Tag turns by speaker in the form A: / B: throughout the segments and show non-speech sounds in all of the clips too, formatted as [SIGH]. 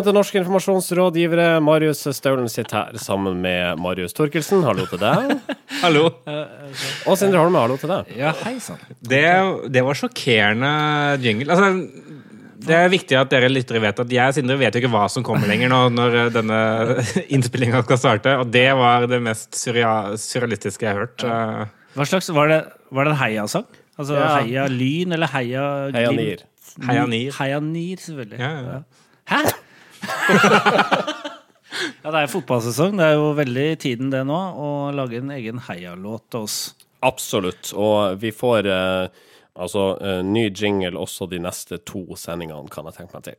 A: Velkommen til Norske informasjonsrådgivere. Marius Staulen sitter her sammen med Marius Torkelsen. Hallo til deg. [LAUGHS]
B: Hallo.
A: Og Sindre Holme, hallo til deg.
C: Ja, hei sann.
B: Det, det var sjokkerende jingle. Altså, det er viktig at dere lyttere vet at jeg og Sindre vet jo ikke hva som kommer lenger nå når denne [LAUGHS] innspillinga skal starte, og det var det mest surrealistiske jeg har hørt. Uh,
C: Hva slags, Var det, var det en heiasang? Altså
A: Ja.
C: Heia Lyn eller Heia
A: Heia
C: Glimt?
B: Heia Nier.
C: Heia Nier, selvfølgelig.
B: Ja, ja.
C: Hæ?! Ja, det er fotballsesong. Det er jo veldig tiden det nå å lage en egen heialåt til oss.
A: Absolutt. Og vi får eh, altså eh, ny jingle også de neste to sendingene, kan jeg tenke meg til.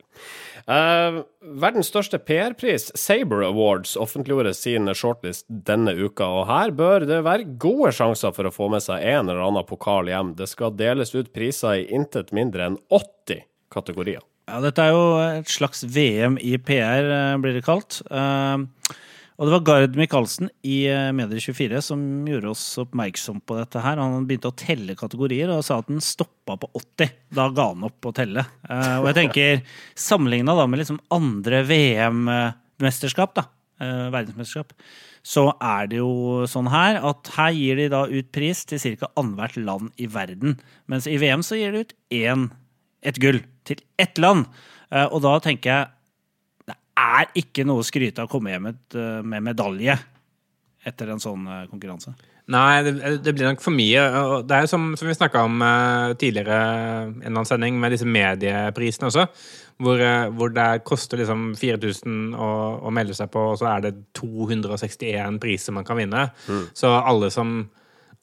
A: Eh, verdens største PR-pris, Saber Awards, offentliggjorde sin shortlist denne uka. Og her bør det være gode sjanser for å få med seg en eller annen pokal hjem. Det skal deles ut priser i intet mindre enn 80 kategorier.
C: Ja, dette er jo et slags VM i PR, eh, blir det kalt. Eh, Og det var Gard Michaelsen i eh, Medier24 som gjorde oss oppmerksom på dette her. Han begynte å telle kategorier og sa at den stoppa på 80. Da ga han opp å telle. Og jeg tenker, [LAUGHS] sammenligna med liksom andre VM-mesterskap, da, verdensmesterskap, så er det jo sånn her at her gir de da ut pris til ca. annethvert land i verden. Mens i VM så gir de ut én, et gull til ett land. Eh, Og da tenker jeg det er ikke noe å skryte av å komme hjem med, eh, medalje etter en sånn eh, konkurranse.
B: Nei, det, det blir nok for mye. Det er jo som, som vi snakka om tidligere en eller annen sending, med disse medieprisene også, hvor, hvor det koster liksom 4000 å, å melde seg på, og så er det 261 priser man kan vinne. Så alle som,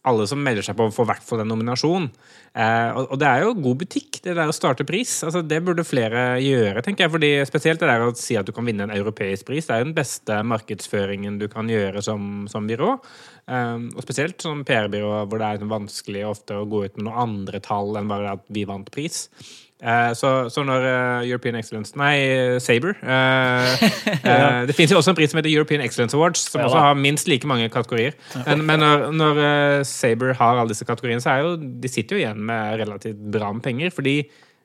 B: alle som melder seg på, får i hvert fall en nominasjon. Eh, og, og det er jo god butikk, det der å starte pris. Altså, det burde flere gjøre, tenker jeg. fordi Spesielt det der å si at du kan vinne en europeisk pris. Det er jo den beste markedsføringen du kan gjøre som, som byrå. Eh, og spesielt som PR-byrå, hvor det er liksom vanskelig ofte å gå ut med noen andre tall enn bare at vi vant pris. Eh, så, så når uh, European Excellence Nei, Saber. eh, [LAUGHS] eh, det finnes jo også en pris som heter European Excellence Awards, som
A: Ja
B: også har minst like mange kategorier. Men, men når, når uh, Saber har alle disse kategoriene, så er jo de sitter jo igjen med relativt bra med penger. fordi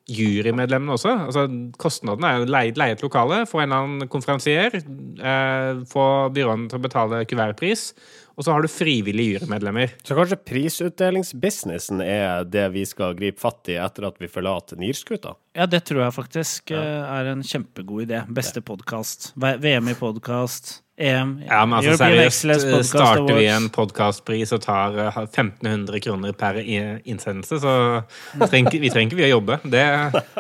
B: jurymedlemmene også. altså Kostnadene er jo leie, leie et lokale, få en eller annen konferansier, eh, få byråene til å betale kuvertpris, og så har du frivillige jurymedlemmer.
A: Så kanskje prisutdelingsbusinessen er det vi skal gripe fatt i etter at vi forlater Nirskuta?
C: Ja, det tror jeg faktisk ja. er en kjempegod idé. Beste podkast. VM i podkast. EM.
B: Ja, men altså seriøst, starter vi en podkastpris og tar eh, 1500 kroner per innsendelse, så trenger, vi trenger ikke vi å jobbe. Det,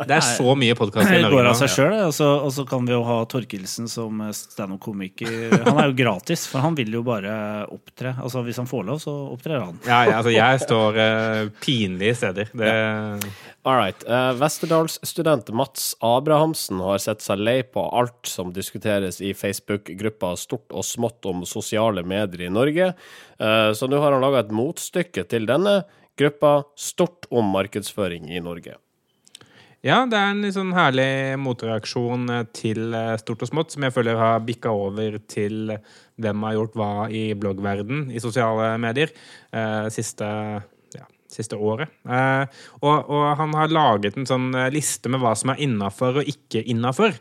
B: det er [LAUGHS] så mye podkast i Norge.
C: Det går av seg sjøl, og, så- og så kan vi jo ha Torkelsen som eh, standup-komiker. Han er jo gratis, for han vil jo bare opptre. Altså Hvis han får lov, så opptrer han.
B: Ja, ja, altså jeg står uh, pinlige steder. Det,
A: All right. Uh, Westerdalsstudent Mats Abrahamsen har sett seg lei på alt som diskuteres i Facebook-gruppa Stort og smått om sosiale medier i Norge, uh, så nå har han laga et motstykke til denne gruppa Stort om markedsføring i Norge.
B: Ja, det er en litt sånn herlig motreaksjon eh, til stort og smått, som jeg føler har bikka over til hvem har gjort hva i bloggverden i sosiale medier Uh, siste, siste året. Eh, og, og han har laget en sånn eh, liste med hva som er innafor og ikke innafor.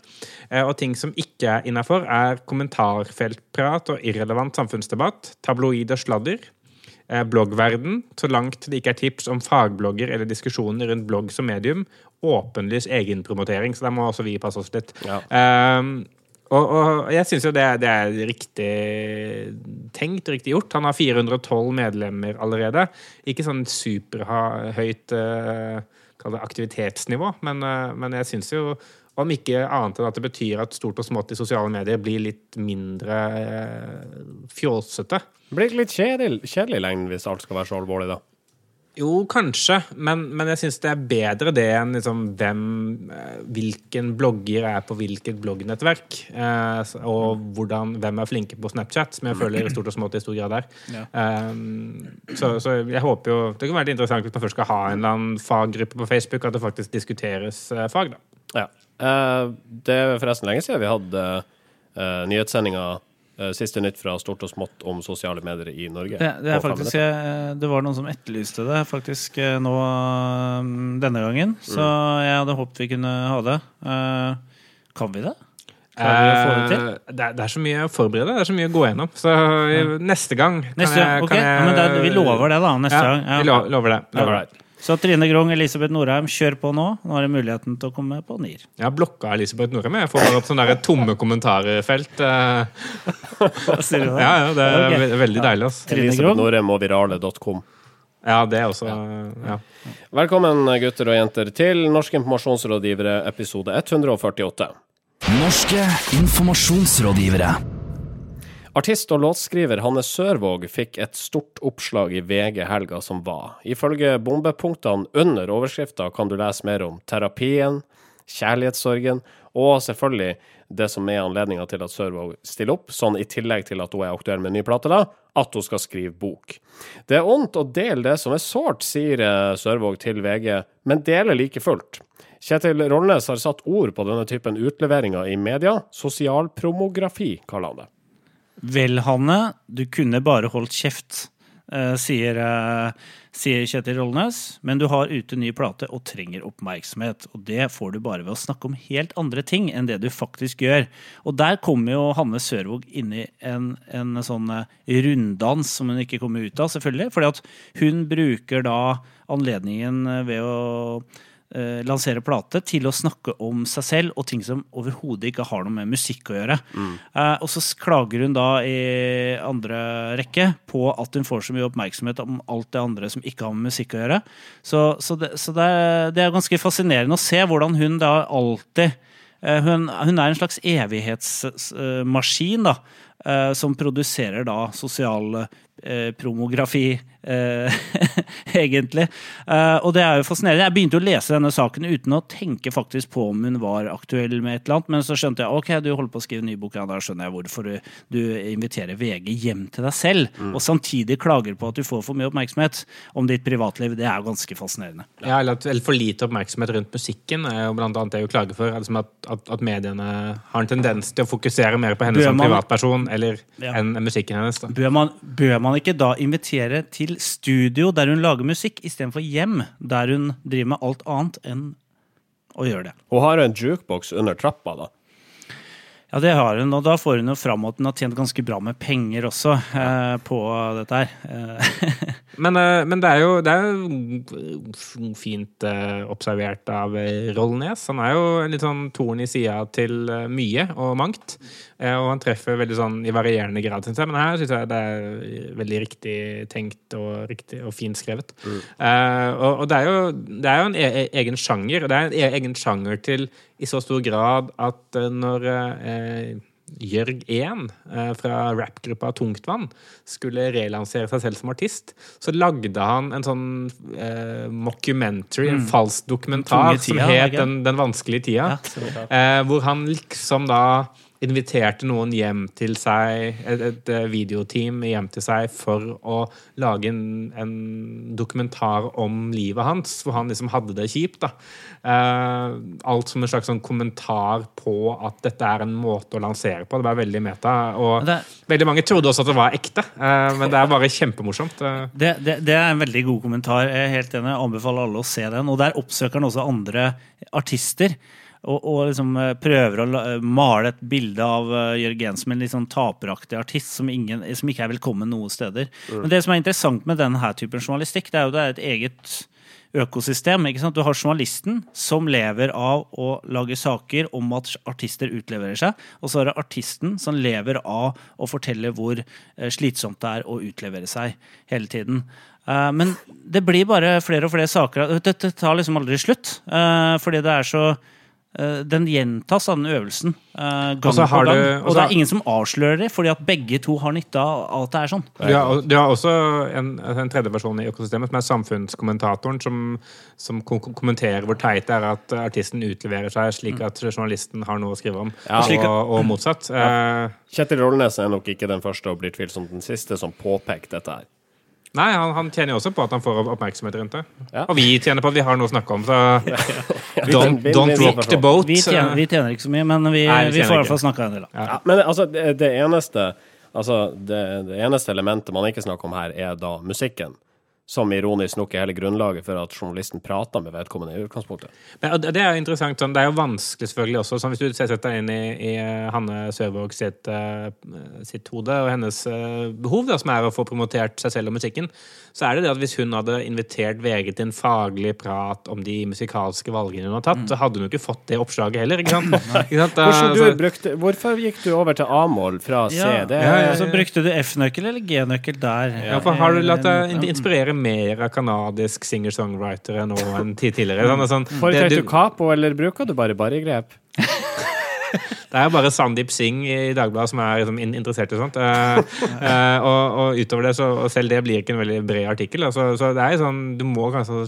B: Eh, og ting som ikke er innafor, er kommentarfeltprat og irrelevant samfunnsdebatt, tabloid og sladder eh, bloggverden, så langt det ikke er tips om fagblogger eller diskusjoner rundt blogg som medium, åpenlys egenpromotering, så der må også vi passe oss litt.
A: Ja.
B: Ehm, og, og jeg syns jo det, det er riktig tenkt, riktig gjort. Han har 412 medlemmer allerede. Ikke sånn superhøyt uh, aktivitetsnivå, men, eh, men jeg syns jo om ikke annet enn at det betyr at stort og smått i sosiale medier blir litt mindre eh.
A: Det blir litt kjedelig, kjedelig lengden hvis alt skal være så alvorlig, da.
B: Jo, kanskje, men, men jeg syns det er bedre det enn liksom hvem eh, Hvilken blogger er på hvilket bloggnettverk, eh, og hvordan, hvem er flinke på Snapchat, som jeg føler i stort og smått i stor grad er.
C: Ja.
B: Eh, så, så jeg håper jo Det kan være interessant hvis man først skal ha en eller annen faggruppe på Facebook, at det faktisk diskuteres eh, fag, da.
A: Ja. Eh, det er forresten lenge siden vi hadde uh, nyhetssendinga eh, Siste nytt fra stort og smått om sosiale medier i Norge.
C: Det, det, er faktisk, eh, det var noen som etterlyste det faktisk eh, nå eh, denne gangen. Så jeg hadde håpet vi kunne ha det. Eh, Kan vi det? Klarer vi få det til?
B: Eh, det, er, det er så mye å forberede, det er så mye å gå gjennom. Så eh, neste gang kan
C: Neste,
B: jeg, kan okay. jeg
C: ja, men det, Vi lover det, da. Neste
B: ja,
C: gang. Ja.
B: Vi lover det. Lover det.
C: Så Trine Grung, Elisabeth Norheim, kjør på nå. Nå har du muligheten til å komme på NIR.
B: Jeg har blokka Elisabeth Norheim. Jeg får bare opp sånne der tomme kommentarfelt. Hva
C: Sier du det?
B: Ja, ja, det er
C: okay.
B: ve- veldig deilig. ass.
C: Trine
A: Elisabeth. Norheim og virale.com.
B: Ja, det er også ja.
A: Velkommen, gutter og jenter, til Norske informasjonsrådgivere, episode 148.
D: Norske informasjonsrådgivere.
A: Artist og låtskriver Hanne Sørvåg fikk et stort oppslag i VG helga som var. Ifølge bombepunktene under overskrifta kan du lese mer om terapien, kjærlighetssorgen og selvfølgelig det som er anledninga til at Sørvåg stiller opp, sånn i tillegg til at hun er aktuell med ny plate, da, at hun skal skrive bok. Det er ondt å dele det som er sårt, sier eh, Sørvåg til VG, men deler like fullt. Kjetil Rollnes har satt ord på denne typen utleveringer i media. Sosialpromografi, kaller han det.
C: Vel, Hanne, du kunne bare holdt kjeft, eh, sier, eh, sier Kjetil Rollnes. Men du har ute ny plate og trenger oppmerksomhet. Og det får du bare ved å snakke om helt andre ting enn det du faktisk gjør. Og der kommer jo Hanne Sørvåg inn i en, en sånn eh, runddans som hun ikke kommer ut av, selvfølgelig. Fordi hun bruker da anledningen ved å lansere plate til å snakke om seg selv og ting som overhodet ikke har noe med musikk å gjøre. Eh, og så klager hun da i andre rekke på at hun får så mye oppmerksomhet om alt det andre som ikke har med musikk å gjøre. Så, så, det, så det, er, det er ganske fascinerende å se hvordan hun da alltid eh, hun, hun er en slags evighetsmaskin, da. eh, som produserer da sosial eh, promografi, eh, [LAUGHS] egentlig. Eh, og det er jo fascinerende. Jeg begynte å lese denne saken uten å tenke faktisk på om hun var aktuell med et eller annet, men så skjønte jeg ok, du holder på å skrive en ny bok, ja, da skjønner jeg hvorfor du, du inviterer VG hjem til deg selv, og samtidig klager på at du får for mye oppmerksomhet om ditt privatliv. Det er ganske fascinerende.
B: Ja, eller for lite oppmerksomhet rundt musikken er jo blant annet det hun klager for. Altså at, at, at mediene har en tendens til å fokusere mer på henne
C: Bør
B: som
C: man-
B: privatperson eller
C: Ja.
B: enn musikken hennes. da.
C: Bør man, bør man ikke da invitere til studio der hun lager musikk, istedenfor hjem, der hun driver med alt annet enn å gjøre det?
A: Hun har en jukebox under trappa, da.
C: Ja, det har hun, og da får hun jo fram at hun har tjent ganske bra med penger også eh, på dette her. Eh, [LAUGHS]
B: Men, eh, men det er jo, det er jo fint eh, observert av Rollnes. Han er jo en litt sånn torn i sida til mye og mangt. Og han treffer veldig sånn i varierende grad, syns jeg. Men her syns jeg det er veldig riktig tenkt og, riktig, og fint skrevet. Eh, og, og det er jo, det er jo en e e- egen sjanger. Og det er en e egen sjanger til i så stor grad at eh, når eh, Jørg 1 eh, fra rappgruppa Tungtvann skulle relansere seg selv som artist, så lagde han en sånn eh, mockumentary, en falsk dokumentar,
C: tida,
B: som het den, den vanskelige tida.
C: Ja,
B: eh, hvor han liksom da inviterte noen hjem til seg, et, et eh, videoteam hjem til seg for å lage en, en dokumentar om livet hans, hvor han liksom hadde det kjipt. da. Eh, alt som en slags sånn kommentar på at dette er en måte å lansere på. Det var veldig meta. Og
C: det-
B: veldig mange trodde også at det var ekte, eh, men det er bare kjempemorsomt. eh.
C: Det, det, det er en veldig god kommentar. Jeg er helt enig. Jeg anbefaler alle å se den. Og der oppsøker han også andre artister. Og, og liksom eh, prøver å male et bilde av uh, Jørgen som en litt sånn taperaktig artist som, ingen, som ikke er velkommen noen steder. Men det som er interessant med denne typen journalistikk, det er jo det er et eget økosystem. ikke sant? Du har journalisten som lever av å lage saker om at artister utleverer seg, og så har du artisten som lever av å fortelle hvor eh, slitsomt det er å utlevere seg hele tiden. Eh, Men det blir bare flere og flere saker. Dette tar liksom aldri slutt, eh, fordi det er så eh, den gjentas av den øvelsen eh, gang på gang.
B: du- og
C: og det er ingen som avslører det, fordi at begge to har nytte av at det er sånn.
B: Du har, du har også en, en tredje versjon i økosystemet, som er samfunnskommentatoren, som, som kommenterer hvor teit det er at artisten utleverer seg, slik at journalisten har noe å skrive om,
A: Ja,
B: og,
C: og,
B: og motsatt. Ja.
A: Kjetil Rollnes er nok ikke den første og blir tvilsomt den siste som påpeker dette her.
B: Nei, han, han tjener jo også på at han får oppmerksomhet rundt det.
A: Ja.
B: Og vi tjener på at vi har noe å snakke om, så [LAUGHS] don't, don't rock the boat.
C: Vi tjener, vi tjener ikke så mye, men vi,
B: Nei, vi
C: vi får i hvert fall snakka en del.
A: Ja, men altså, det, det eneste Altså, det, det eneste elementet man ikke snakker om her, er da musikken. Som ironisk nok er hele grunnlaget for at journalisten prater med vedkommende i utgangspunktet.
B: Men, det er jo interessant. Sånn, det er jo vanskelig selvfølgelig også. Sånn, hvis du setter deg inn i, i Hanne Søvåg sitt, uh, sitt hode og hennes uh, behov, da, som er å få promotert seg selv og musikken, så er det det at hvis hun hadde invitert VG til en faglig prat om de musikalske valgene hun har tatt, så hadde hun jo ikke fått det oppslaget heller. ikke sant? [LAUGHS] [LAUGHS] Ikke sant?
A: Da, du
B: Så-
A: brukte, hvorfor gikk du over til A-mål fra C?
C: Ja,
A: Det,
B: ja, ja,
C: så brukte du F-nøkkel eller G-nøkkel der.
B: Ja, for Har du latt deg inspirere mer av kanadisk singer-songwriter nå enn tid tidligere? Sånn, sånn,
A: Foretrekker
B: du
A: capo, eller bruker du bare barregrep? [LAUGHS] [LAUGHS]
B: det er jo bare Sandeep Singh i Dagbladet som er liksom, interessert i sånt. Eh, eh, og, og utover det, så og selv det blir ikke en veldig bred artikkel. Altså, så det er jo sånn, Du må kanskje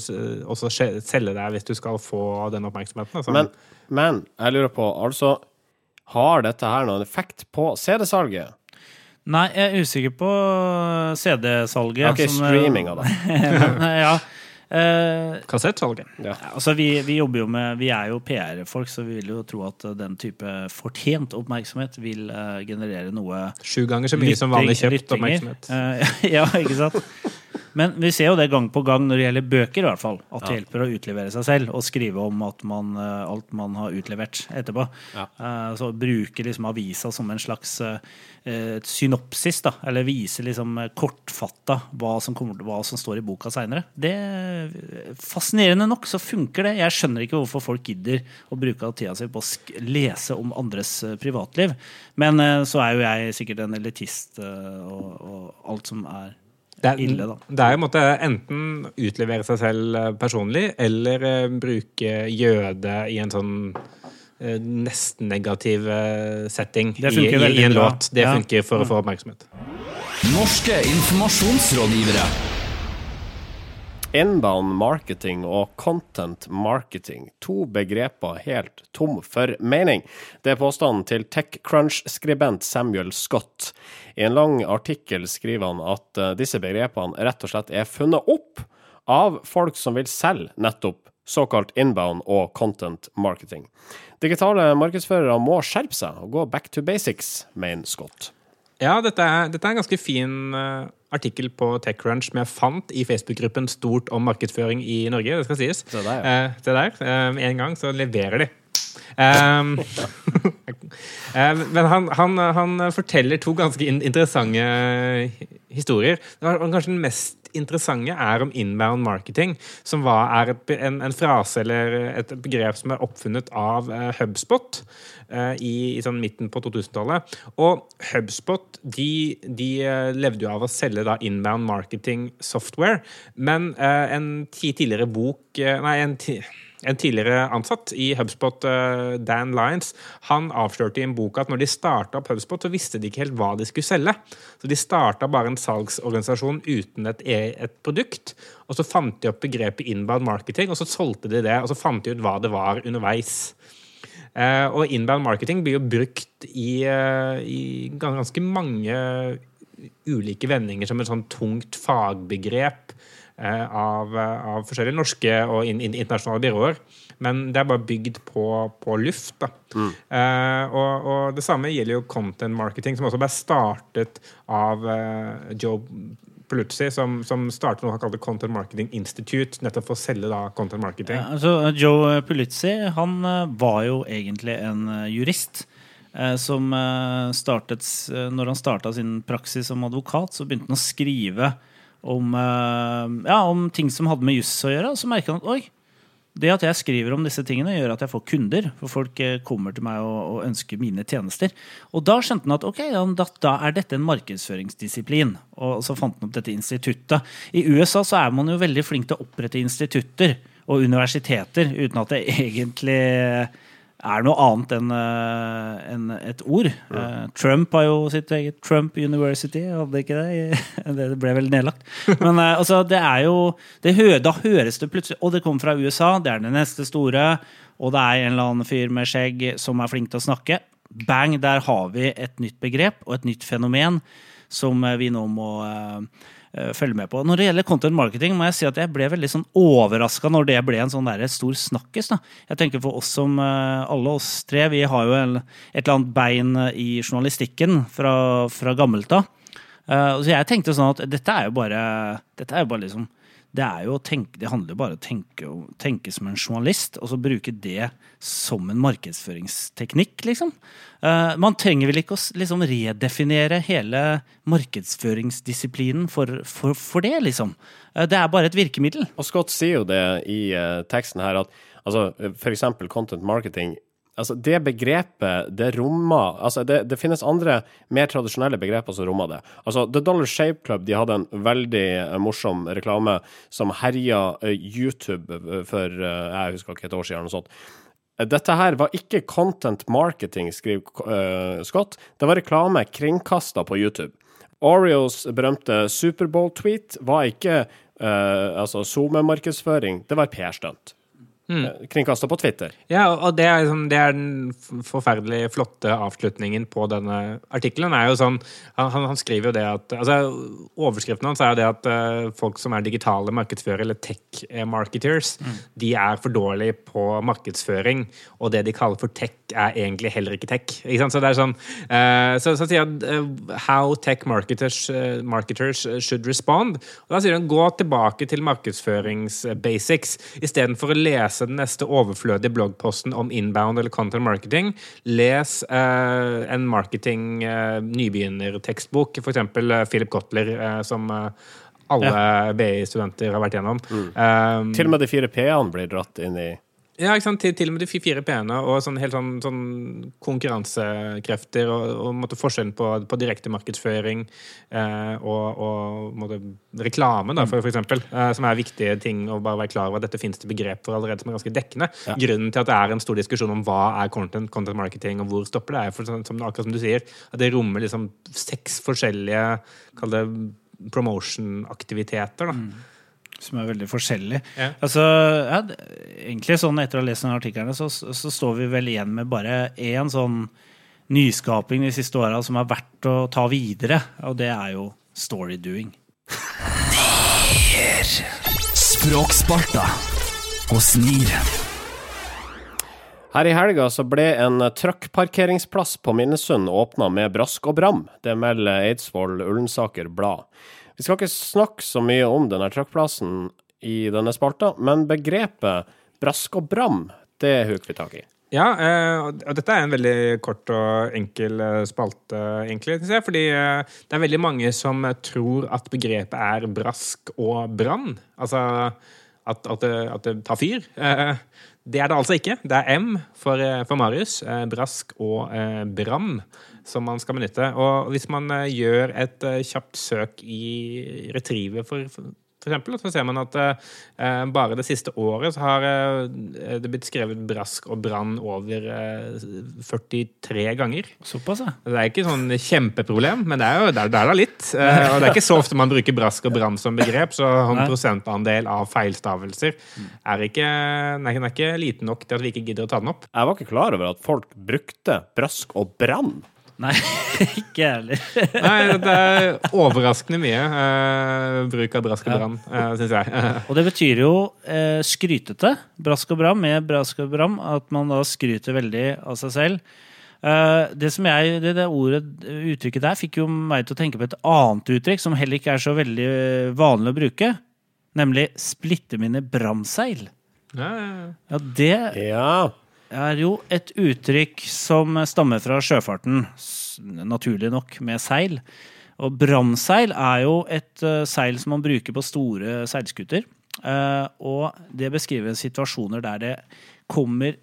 B: også selge deg hvis du skal få den oppmerksomheten. Altså.
A: Men, men jeg lurer på, altså Har dette her noen effekt på CD-salget?
C: Nei, jeg er usikker på CD-salget.
A: Ok,
C: som,
A: streaminga, da. [LAUGHS]
C: ja. Eh,
B: Kassettsalget.
A: Ja.
C: altså vi, vi jobber jo med Vi er jo PR-folk, så vi vil jo tro at eh, den type fortjent oppmerksomhet vil eh, generere noe
B: Sju ganger så mye som vanlig kjøpt
C: lyttinger.
B: oppmerksomhet.
C: Eh, [LAUGHS] ja, ikke sant? Men vi ser jo det gang på gang når det gjelder bøker, i hvert fall. At det hjelper å utlevere seg selv og skrive om at man, eh, alt man har utlevert etterpå.
A: Ja.
C: Eh, Så bruke liksom avisa som en slags eh, synopsis, da. Eller vise liksom kortfatta hva som, kommer, hva som står i boka seinere. Det Fascinerende nok så funker det. Jeg skjønner ikke hvorfor folk gidder å bruke av tida si på å lese om andres privatliv. Men så er jo jeg sikkert en elitist og, og alt som er
B: Det er,
C: ille, da.
B: det er en måte enten utlevere seg selv eh, personlig, eller eh, bruke jøde i en sånn eh, nesten negativ eh, setting i, i, i en
C: bra.
B: låt. Det
C: Ja.
B: funker for å få oppmerksomhet.
D: Norske informasjonsrådgivere.
A: Inbound marketing og content marketing. To begreper helt tom for mening. Det er påstanden til TechCrunch-skribent Samuel Scott. I en lang artikkel skriver han at eh, disse begrepene rett og slett er funnet opp av folk som vil selge nettopp såkalt inbound og content marketing. Digitale markedsførere må skjerpe seg og gå back to basics, mener Scott.
B: Ja, dette er, dette er en ganske fin eh, artikkel på TechCrunch som jeg fant i Facebook-gruppen Stort om markedsføring i Norge. Det skal sies.
A: Se der, ja.
B: Eh, se der. Eh, en gang så leverer de. Um, [LAUGHS] men han, han, han forteller to ganske interessante historier. Kanskje den mest interessante er om inbound marketing, som var, er et, en, en frase eller et begrep som er oppfunnet av eh, HubSpot eh, i, i sånn midten på 2000-tallet. Og HubSpot de, de eh, levde jo av å selge da inbound marketing software, men en ti tidligere bok Nei, en ti en tidligere ansatt i HubSpot, eh, Dan Lyons, han avslørte i en bok at når de starta opp HubSpot, så visste de ikke helt hva de skulle selge. Så de starta bare en salgsorganisasjon uten et, e- et produkt. Og så fant de opp begrepet inbound marketing, og så solgte de det. Og så fant de ut hva det var underveis. Eh, og inbound marketing blir jo brukt i, eh, i ganske mange ulike vendinger som et sånn tungt fagbegrep av, av forskjellige norske og in, in, internasjonale byråer. Men det er bare bygd på, på luft. Da. Eh, og, og det samme gjelder jo content marketing, som også ble startet av eh, Joe Paluzzi, som, som startet noe han kalte Content Marketing Institute, nettopp for å selge da content marketing.
C: Ja, altså, Joe Pulizzi han eh, var jo egentlig en eh, jurist. eh, Som eh, startet eh, Når han starta sin praksis som advokat, så begynte han å skrive om, eh, ja, om ting som hadde med juss å gjøre. Så merka han at oi, det at jeg skriver om disse tingene, gjør at jeg får kunder. For folk eh, kommer til meg og, og ønsker mine tjenester. Og da skjønte han at ok, da, da er dette en markedsføringsdisiplin. Og så fant han opp dette instituttet. I USA så er man jo veldig flink til å opprette institutter og universiteter uten at det egentlig er noe annet enn eh, enn et ord. Eh, Trump har jo sitt eget Trump University, hadde ikke det? [LAUGHS] Det ble vel nedlagt. Men eh, altså, det er jo det hø Da høres det plutselig Og det kommer fra USA, det er det neste store. Og det er en eller annen fyr med skjegg som er flink til å snakke. Bang, der har vi et nytt begrep og et nytt fenomen som vi nå må eh, følge med på. Når det gjelder content marketing, må jeg si at jeg ble veldig sånn overraska når det ble en sånn der stor snakkis. Jeg tenker For oss som eh, alle oss tre, vi har jo et eller annet bein i journalistikken fra, fra gammelt av. Eh, så jeg tenkte sånn at dette er jo bare Dette er jo bare liksom det er jo å tenke, det handler jo bare om å tenke, tenke som en journalist, og så bruke det som en markedsføringsteknikk, liksom. Uh, man trenger vel ikke å liksom redefinere hele markedsføringsdisiplinen for, for, for det, liksom. Uh, det er bare et virkemiddel.
A: Og Scott sier jo det i uh, teksten her, at altså, eksempel content marketing Altså, det begrepet, det rommer Altså, det, det finnes andre, mer tradisjonelle begreper som rommer det. Altså, The Dollar Shape Club de hadde en veldig eh, morsom reklame som herja eh, YouTube eh, for jeg husker ikke et år siden, eller noe sånt. Dette her var ikke content marketing, skriver Scott. Det var reklame kringkasta på YouTube. Oreos berømte Superbowl-tweet var ikke uh, altså SoMe-markedsføring, det var PR-stunt. Mm. Kringkaster på Twitter.
B: Ja, og det er, liksom, det er den forferdelig flotte avslutningen på denne artikkelen. er jo sånn, han, han- skriver jo det at altså, Overskriften hans er jo det at uh, folk som er digitale markedsførere, eller tech-marketers, de er for dårlige på markedsføring. Og det de kaller for tech, er egentlig heller ikke tech. Ikke sant? Så det er sånn, uh, så, så sier han uh, how tech marketers, uh, marketers should respond. Og da sier han gå tilbake til markedsførings-basics istedenfor å lese den neste overflødige bloggposten om inbound eller content marketing. Les en marketing nybegynnertekstbok, f.eks. Philip Kotler, som alle BI-studenter har vært gjennom. Um,
A: Til og med de fire P-ene blir dratt inn i
B: ja, ikke sant? Til, til og med de fire P-ene og sånn, helt sånn, sånn konkurransekrefter og, og måtte forskjellen på, på direkte markedsføring eh, og, og måtte, reklame, da, for, for eksempel, eh, som er viktige ting å bare være klar over dette finnes det begrep for allerede som er ganske dekkende. Grunnen til at det er en stor diskusjon om hva er content, content marketing og hvor stopper det, er for, som, akkurat som du sier, at det rommer liksom seks forskjellige kall det promotion-aktiviteter. da.
C: Som er veldig forskjellig.
B: Ja.
C: Altså, ja, egentlig sånn Etter å ha lest denne artikkelen, så, så står vi vel igjen med bare én sånn nyskaping de siste åra som er verdt å ta videre, og det er jo storydoing.
D: Språksparta og snir.
A: Her i helga så ble en truckparkeringsplass på Minnesund åpna med brask og bram. Det melder Eidsvoll Ullensaker Blad. Vi skal ikke snakke så mye om denne truckplassen i denne spalta, men begrepet brask og bram, det huker vi tak i.
B: Ja, eh, og dette er en veldig kort og enkel eh, spalte, egentlig. Fordi eh, det er veldig mange som tror at begrepet er brask og brann. Altså at, at, det, at det tar fyr. Det er det altså ikke. Det er M for, eh, for Marius. eh, Brask og eh, bram som man skal benytte. Og hvis man gjør et kjapt søk i Retriever, for, for eksempel, så ser man at eh, bare det siste året så har eh, det blitt skrevet brask og brann over eh, 43 ganger.
C: Såpass, ja.
B: Det er ikke sånn kjempeproblem, men det er jo det er, det er da litt. Eh, og det er ikke så ofte man bruker brask og brann som begrep, så en prosentandel av feilstavelser er ikke, nei, den er ikke liten nok til at vi ikke gidder å ta den opp.
A: Jeg var ikke klar over at folk brukte brask og brann.
C: Nei, [LAUGHS] ikke jeg heller.
B: Nei, det er overraskende mye eh, bruk av brask og bram, uh, syns jeg.
C: Og det betyr jo eh, skrytete, brask og bram, med brask og bram, at man da skryter veldig av seg selv. Eh, det som jeg, det, det ordet, uttrykket der fikk jo meg til å tenke på et annet uttrykk som heller ikke er så veldig eh, vanlig å bruke, nemlig 'splitte mine bramseil'.
B: Ja, ja, ja.
C: Ja, det
A: Ja.
C: Er jo et uttrykk som stammer fra sjøfarten, naturlig nok, med seil. Og bramseil er jo et eh, seil som man bruker på store seilskuter. Eh, og det beskriver situasjoner der det kommer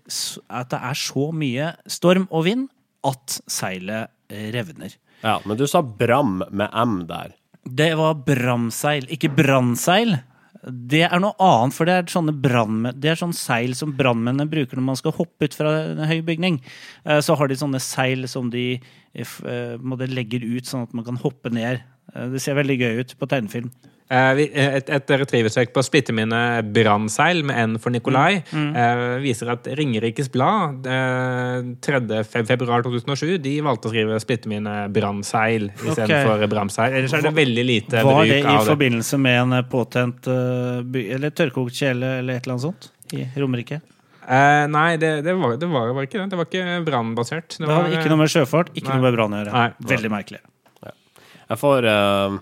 C: At det er så mye storm og vind at seilet eh, revner.
A: ja. Men du sa bram med M der.
C: Det var bramseil, ikke brannseil. Det er noe annet, for det er sånne, det er sånne seil som brannmennene bruker når man skal hoppe ut fra en høy bygning. Eh, Så har de sånne seil som de eh, eh, måte legger ut sånn at man kan hoppe ned. Eh, Det ser veldig gøy ut på tegnefilm.
B: Eh, Et, et retrieversøk på splittemine brannseil med N for Nikolai eh, viser at Ringerikes Blad eh, 3. februar 2007 de valgte å skrive splittemine brannseil istedenfor
C: okay.
B: bramseil. Ellers er det veldig lite
C: Var
B: bruk
C: det
B: Var det i
C: forbindelse med en eh, påtent eh, eller tørrkokt kjele eller et eller annet sånt? I Romerike?
B: Eh, nei, det, det, var, det var var ikke det. Det var ikke brannbasert.
C: Det var, ikke noe med sjøfart, ikke
B: Nei.
C: noe med brann å gjøre. Veldig merkelig.
A: Jeg får, uh,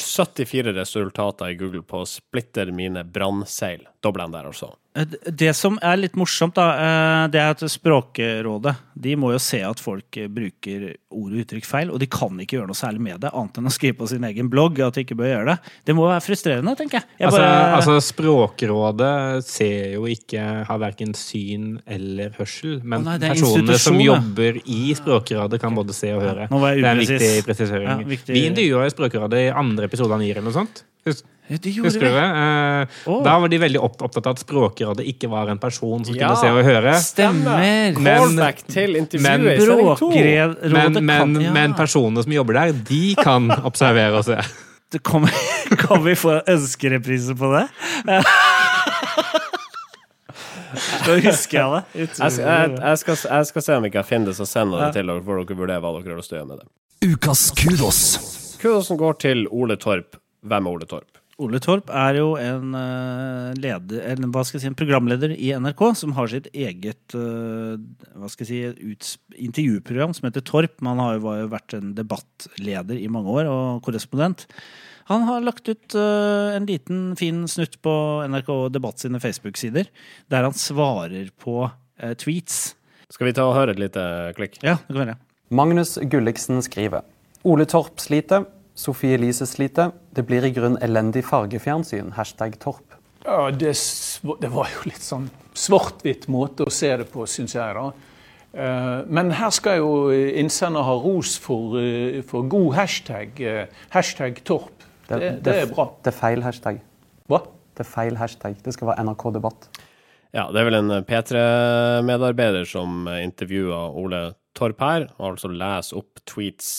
A: 74 resultater i Google på splitter mine brannseil. Dobler den der, altså.
C: Eh, Det som er litt morsomt, da, eh, det er at Språkrådet de må jo se at folk eh, bruker ord og uttrykk feil, og de kan ikke gjøre noe særlig med det, annet enn å skrive på sin egen blogg at de ikke bør gjøre det. Det må være frustrerende, tenker jeg. jeg
B: Altså,
C: bare,
B: altså Språkrådet ser jo ikke Har verken syn eller hørsel. Men
C: Å nei, er
B: personene som jobber i Språkrådet, kan både se og høre.
C: Jeg
B: det er en viktig presisering.
C: Ja, viktig-
B: Vi intervjua Språkrådet i andre episode av Nier eller noe sånt. Hus
C: de
B: husker du
C: det.
B: det? Eh. Da var de veldig opptatt av at Språkrådet ikke var en person som
A: Ja.
B: kunne se og høre.
C: Stemmer.
B: Men- men- Men, men,
C: ja.
B: men personene som jobber der, de kan observere og se.
C: Kan, kommer, kan vi få ønskereprise på det? [LAUGHS] Da husker jeg det.
A: Jeg, skal- jeg, jeg, skal, jeg skal se om vi kan finne det, så sender jeg det til dere, for dere vurderer hva dere har lyst til å gjøre med det.
D: Ukas kudos.
A: Kudosen går til Ole Torp. Hvem er Ole Torp?
C: Ole Torp er jo en, eh, leder, eller hva skal jeg si, en programleder i NRK som har sitt eget eh, hva skal jeg si, uts- intervjuprogram som heter Torp. Man har jo, vært en debattleder i mange år og korrespondent. Han har lagt ut eh, en liten, fin snutt på NRK Debatt sine Facebook-sider, der han svarer på tweets.
A: Skal vi ta og høre et lite klikk?
C: Ja, det kan vi gjøre.
E: Magnus Gulliksen skriver Ole Torp sliter, Sofie Elise sliter. Det blir i grunn elendig fargefjernsyn. Hashtag Torp.
F: Ja, det, det var jo litt sånn svart-hvitt måte å se det på, syns jeg. da. Eh, Men her skal jo innsender ha ros for, eh, for god hashtag. eh, Hashtag Torp. Det, det er bra.
E: Det er feil hashtag.
F: Hva?
E: Det er feil hashtag. Det skal være NRK Debatt.
A: Ja, det er vel en P3-medarbeider som intervjuer Ole Torp her, og altså leser opp tweets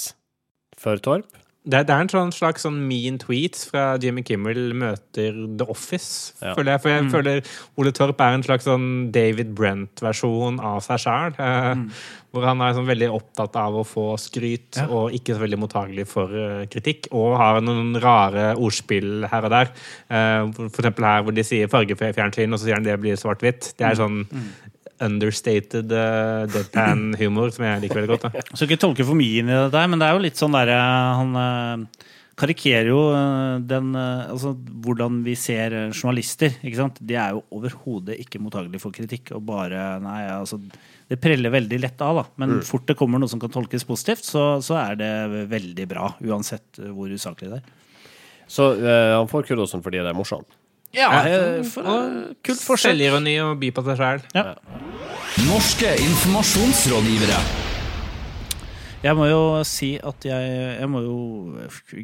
A: for Torp.
B: Det, det er en sånn slags sånn mean tweets fra Jimmy Kimmel møter The Office,
A: Ja.
B: føler jeg. For jeg føler Ole Torp er en slags sånn David Brent-versjon av seg sjæl. Eh, Hvor han er sånn veldig opptatt av å få skryt,
C: Ja.
B: og ikke så veldig mottagelig for uh, kritikk. Og har noen rare ordspill her og der. Eh, for eksempel her hvor de sier fargefjernsyn, og så sier han det blir svart-hvitt. Det er sånn understated uh, deadpan-humor [CLEARS THROAT] som jeg liker veldig godt. da.
C: Så ikke tolke for mye inn i det der, men det er jo litt sånn derre Han uh, karikerer jo eh, den uh, Altså hvordan vi ser eh, journalister, ikke sant. De er jo overhodet ikke mottagelige for kritikk, og bare Nei, altså Det preller veldig lett av, da. Men fort det kommer noe som kan tolkes positivt, så, så er det veldig bra. Uansett eh, hvor usaklig det er.
A: Så eh, han får kudosen fordi det er morsomt.
C: Ja, eh, for, og kult forsøk.
B: Selvironi og by på seg sjæl.
C: Ja.
D: Norske informasjonsrådgivere.
C: Jeg må jo si at jeg, jeg må jo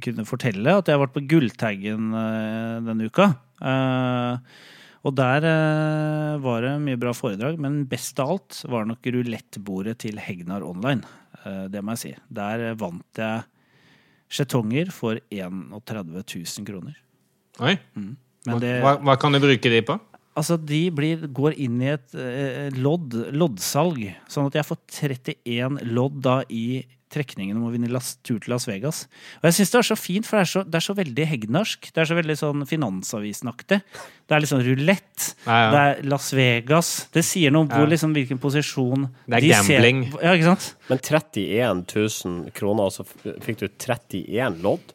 C: kunne fortelle at jeg har vært på Gulltaggen eh, denne uka. Eh, og der eh, var det mye bra foredrag, men best av alt var nok rulettbordet til Hegnar Online. Eh, det må jeg si. Der vant jeg skjetonger for 31 000 kroner.
B: Oi.
C: Men det,
B: Hva, hva kan du bruke de på?
C: Altså, de blir, går inn i et eh, lodd, loddsalg, sånn at jeg får 31 lodd da i trekningen om å vinne las, tur til Las Vegas. Og jeg syns det er så fint, for det er så, det er så veldig hegnarsk. Det er så veldig sånn Finansavisen-aktig. Det er liksom rulett.
B: Ja, ja.
C: Det er Las Vegas. Det sier noe om
B: Ja.
C: liksom, hvilken posisjon
B: Det er
C: de ser-
B: gambling.
C: Ja, ikke sant?
A: Men 31 000 kroner, og så fikk du 31 lodd?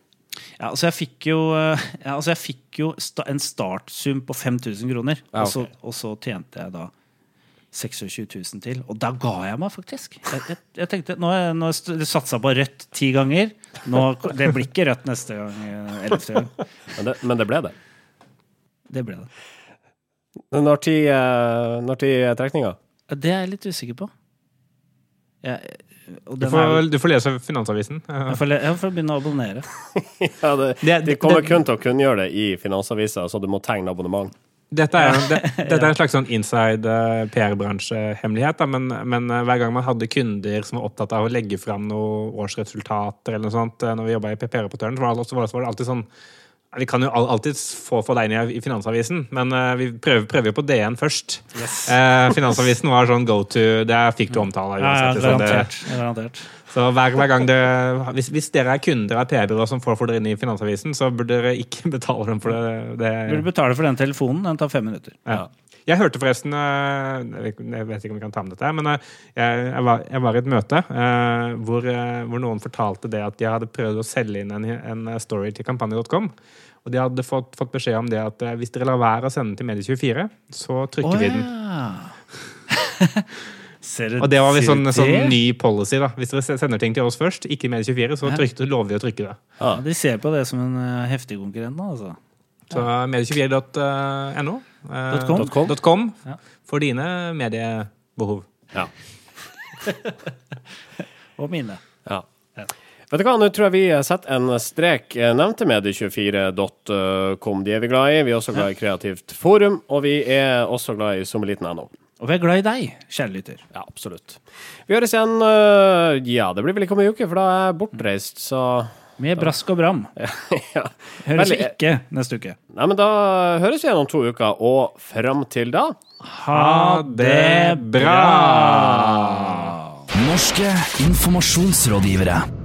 C: Ja, altså jeg fikk jo, eh, ja, altså jeg fikk jo sta en startsum på 5000 kroner.
A: Ja,
C: og, så, og så tjente jeg da 26 000 til. Og da ga jeg meg, faktisk. Jeg, jeg, jeg tenkte, Nå har jeg, satsa på rødt ti ganger. Nå, det blir ikke rødt neste gang. eh, Ellevte gang.
A: Men det, men det ble det.
C: Det ble det.
A: Når tid, eh, når tid trekninga?
C: Det er jeg litt usikker på. Jeg,
B: Du
C: får, er,
B: får, du får lese Finansavisen. [LAUGHS]
C: jeg, får, le- jeg får begynne å abonnere. [LAUGHS]
A: Ja, det,
B: Det-
A: de kommer
B: det-
A: kun til å kunngjøre det i Finansavisa, så du må tegne abonnement.
B: Dette er, det, [LAUGHS] dette er en slags sånn inside eh, PR-bransjehemmelighet, men, men eh, hver gang man hadde kunder som var opptatt av å legge fram noen årsresultater eller noe sånt, eh, når vi jobba i PR-rapportøren, så var det, så var det alltid sånn Vi kan jo al- alltid få, få deg inn i, Finansavisen, men eh, vi prøver, prøver på DN først. Eh, Finansavisen var sånn go to, der fikk du omtale
C: Ja, ja,
B: uansett. liksom.
C: garantert.
B: Så hver, hver gang dere hvis, hvis dere er kunder av et PR-byrå som får dere inn i Finansavisen, så burde dere ikke [LAUGHS] betale dem for det. det
C: Burde betale for den telefonen. Den tar fem minutter.
B: ja. Jeg hørte forresten eh, Jeg vet ikke- om vi kan ta med dette, men eh, jeg, jeg, var, jeg var i et møte eh, hvor, hvor noen fortalte det at de hadde prøvd å selge inn en, en story til kampanje.com. Og de hadde fått, fått beskjed om det at hvis dere lar være å sende den til Medie24, så trykker vi den. [LAUGHS]
C: Ser du-
B: Og det var visst sånn, sånn ny policy. da Hvis dere sender ting til oss først, ikke Medie24, så trykker, lover vi å trykke det.
C: Ja, de ser på det som en heftig konkurrent nå, altså.
B: Så medie24.no eh,
C: com.
B: com for dine mediebehov.
A: Ja. [LAUGHS]
C: Og mine.
A: Ja. Vet du hva, nå tror jeg vi setter en strek. Eh, Nevnte medie24.com. De er vi glad i. Vi er også glad i Kreativt Forum, og vi er også glad i sommerliten.no.
C: Og vi er glad i deg, kjære lytter.
A: Ja, absolutt. Vi høres igjen øh, Ja, det blir vel ikke om ei uke, for da er jeg bortreist, så
C: Med brask og bram. [LAUGHS]
A: ja.
C: Høres
A: Veldig-
C: ikke neste uke.
A: Nei, men da høres vi igjen om to uker, og fram til da
C: Ha
B: det bra!
D: Norske informasjonsrådgivere.